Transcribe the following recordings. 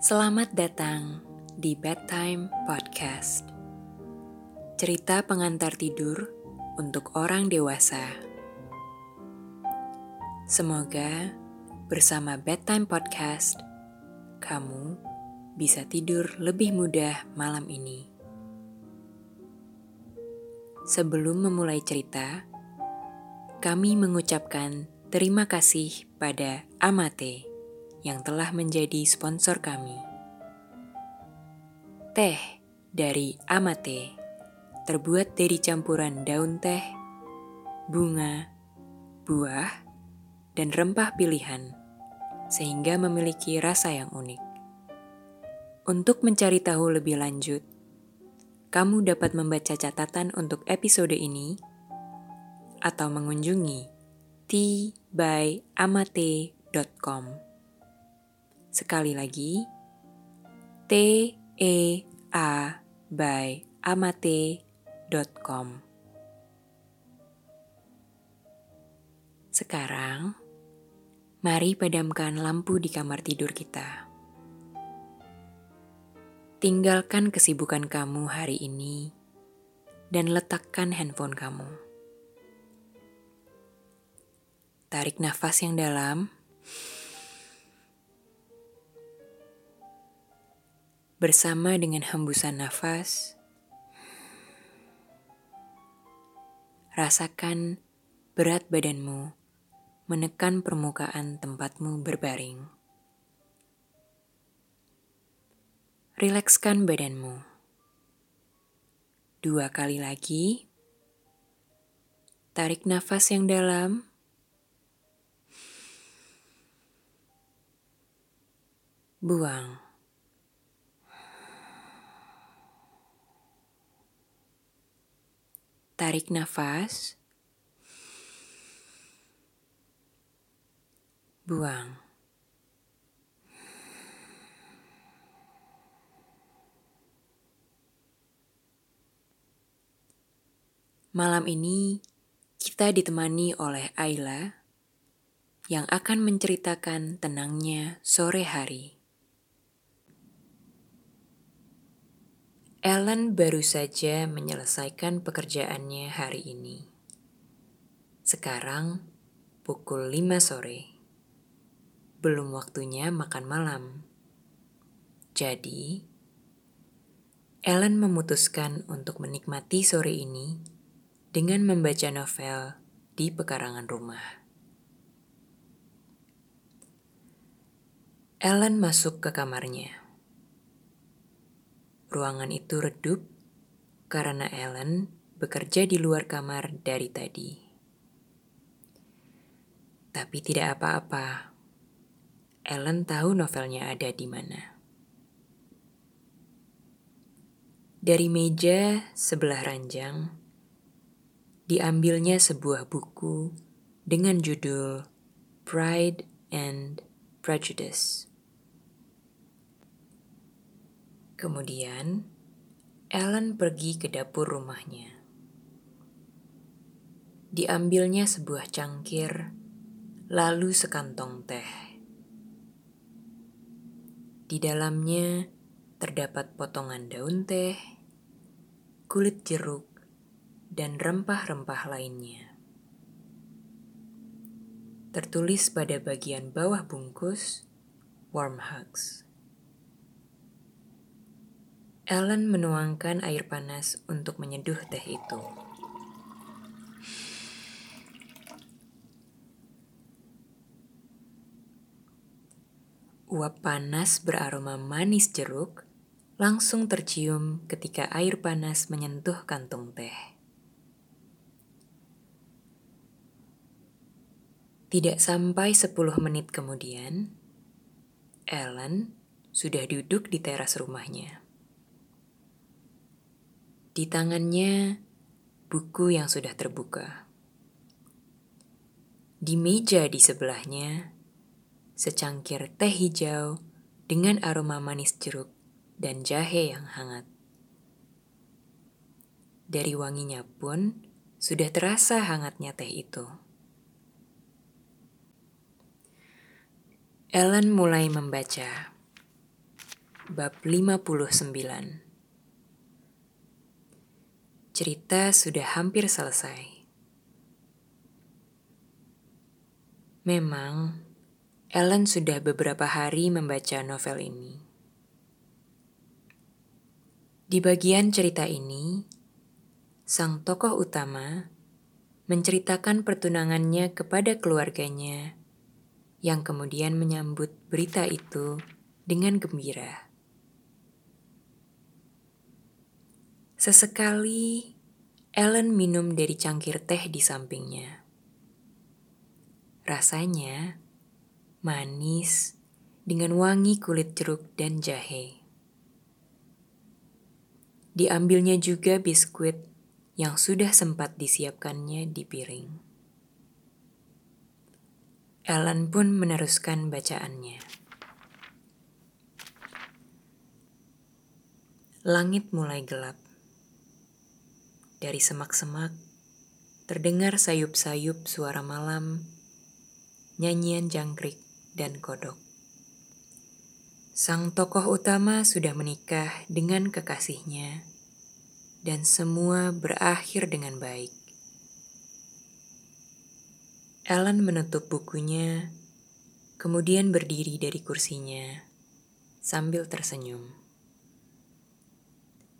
Selamat datang di Bedtime Podcast. Cerita pengantar tidur untuk orang dewasa. Semoga bersama Bedtime Podcast, kamu bisa tidur lebih mudah malam ini. Sebelum memulai cerita, kami mengucapkan terima kasih pada Amate yang telah menjadi sponsor kami. Teh dari Amate terbuat dari campuran daun teh, bunga, buah, dan rempah pilihan, sehingga memiliki rasa yang unik. Untuk mencari tahu lebih lanjut, kamu dapat membaca catatan untuk episode ini atau mengunjungi tbyamate.com. Sekali lagi, t e a by amate.com. Sekarang, mari padamkan lampu di kamar tidur kita. Tinggalkan kesibukan kamu hari ini dan letakkan handphone kamu. Tarik nafas yang dalam bersama dengan hembusan nafas, rasakan berat badanmu menekan permukaan tempatmu berbaring. Rilekskan badanmu. Dua kali lagi. Tarik nafas yang dalam. Buang. Tarik nafas. Buang. Malam ini kita ditemani oleh Ayla yang akan menceritakan tenangnya sore hari. Ellen baru saja menyelesaikan pekerjaannya hari ini. Sekarang pukul 5 sore. Belum waktunya makan malam. Jadi, Ellen memutuskan untuk menikmati sore ini dengan membaca novel di pekarangan rumah. Ellen masuk ke kamarnya. Ruangan itu redup karena Ellen bekerja di luar kamar dari tadi. Tapi tidak apa-apa. Ellen tahu novelnya ada di mana. Dari meja sebelah ranjang, diambilnya sebuah buku dengan judul Pride and Prejudice. Kemudian, Ellen pergi ke dapur rumahnya. Diambilnya sebuah cangkir, lalu sekantong teh. Di dalamnya terdapat potongan daun teh, kulit jeruk, dan rempah-rempah lainnya. Tertulis pada bagian bawah bungkus, warm hugs. Ellen menuangkan air panas untuk menyeduh teh itu. Uap panas beraroma manis jeruk langsung tercium ketika air panas menyentuh kantung teh. Tidak sampai sepuluh menit kemudian, Ellen sudah duduk di teras rumahnya. Di tangannya, buku yang sudah terbuka. Di meja di sebelahnya, secangkir teh hijau dengan aroma manis jeruk dan jahe yang hangat. Dari wanginya pun sudah terasa hangatnya teh itu. Ellen mulai membaca. bab 59. Cerita sudah hampir selesai. Memang, Ellen sudah beberapa hari membaca novel ini. Di bagian cerita ini, sang tokoh utama menceritakan pertunangannya kepada keluarganya yang kemudian menyambut berita itu dengan gembira. Sesekali, Ellen minum dari cangkir teh di sampingnya. Rasanya manis dengan wangi kulit jeruk dan jahe. Diambilnya juga biskuit yang sudah sempat disiapkannya di piring. Ellen pun meneruskan bacaannya. Langit mulai gelap. Dari semak-semak, terdengar sayup-sayup suara malam, nyanyian jangkrik, dan kodok. Sang tokoh utama sudah menikah dengan kekasihnya, dan semua berakhir dengan baik. Ellen menutup bukunya, kemudian berdiri dari kursinya sambil tersenyum.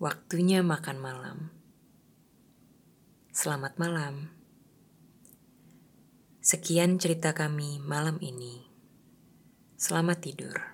Waktunya makan malam. Selamat malam. Sekian cerita kami malam ini. Selamat tidur.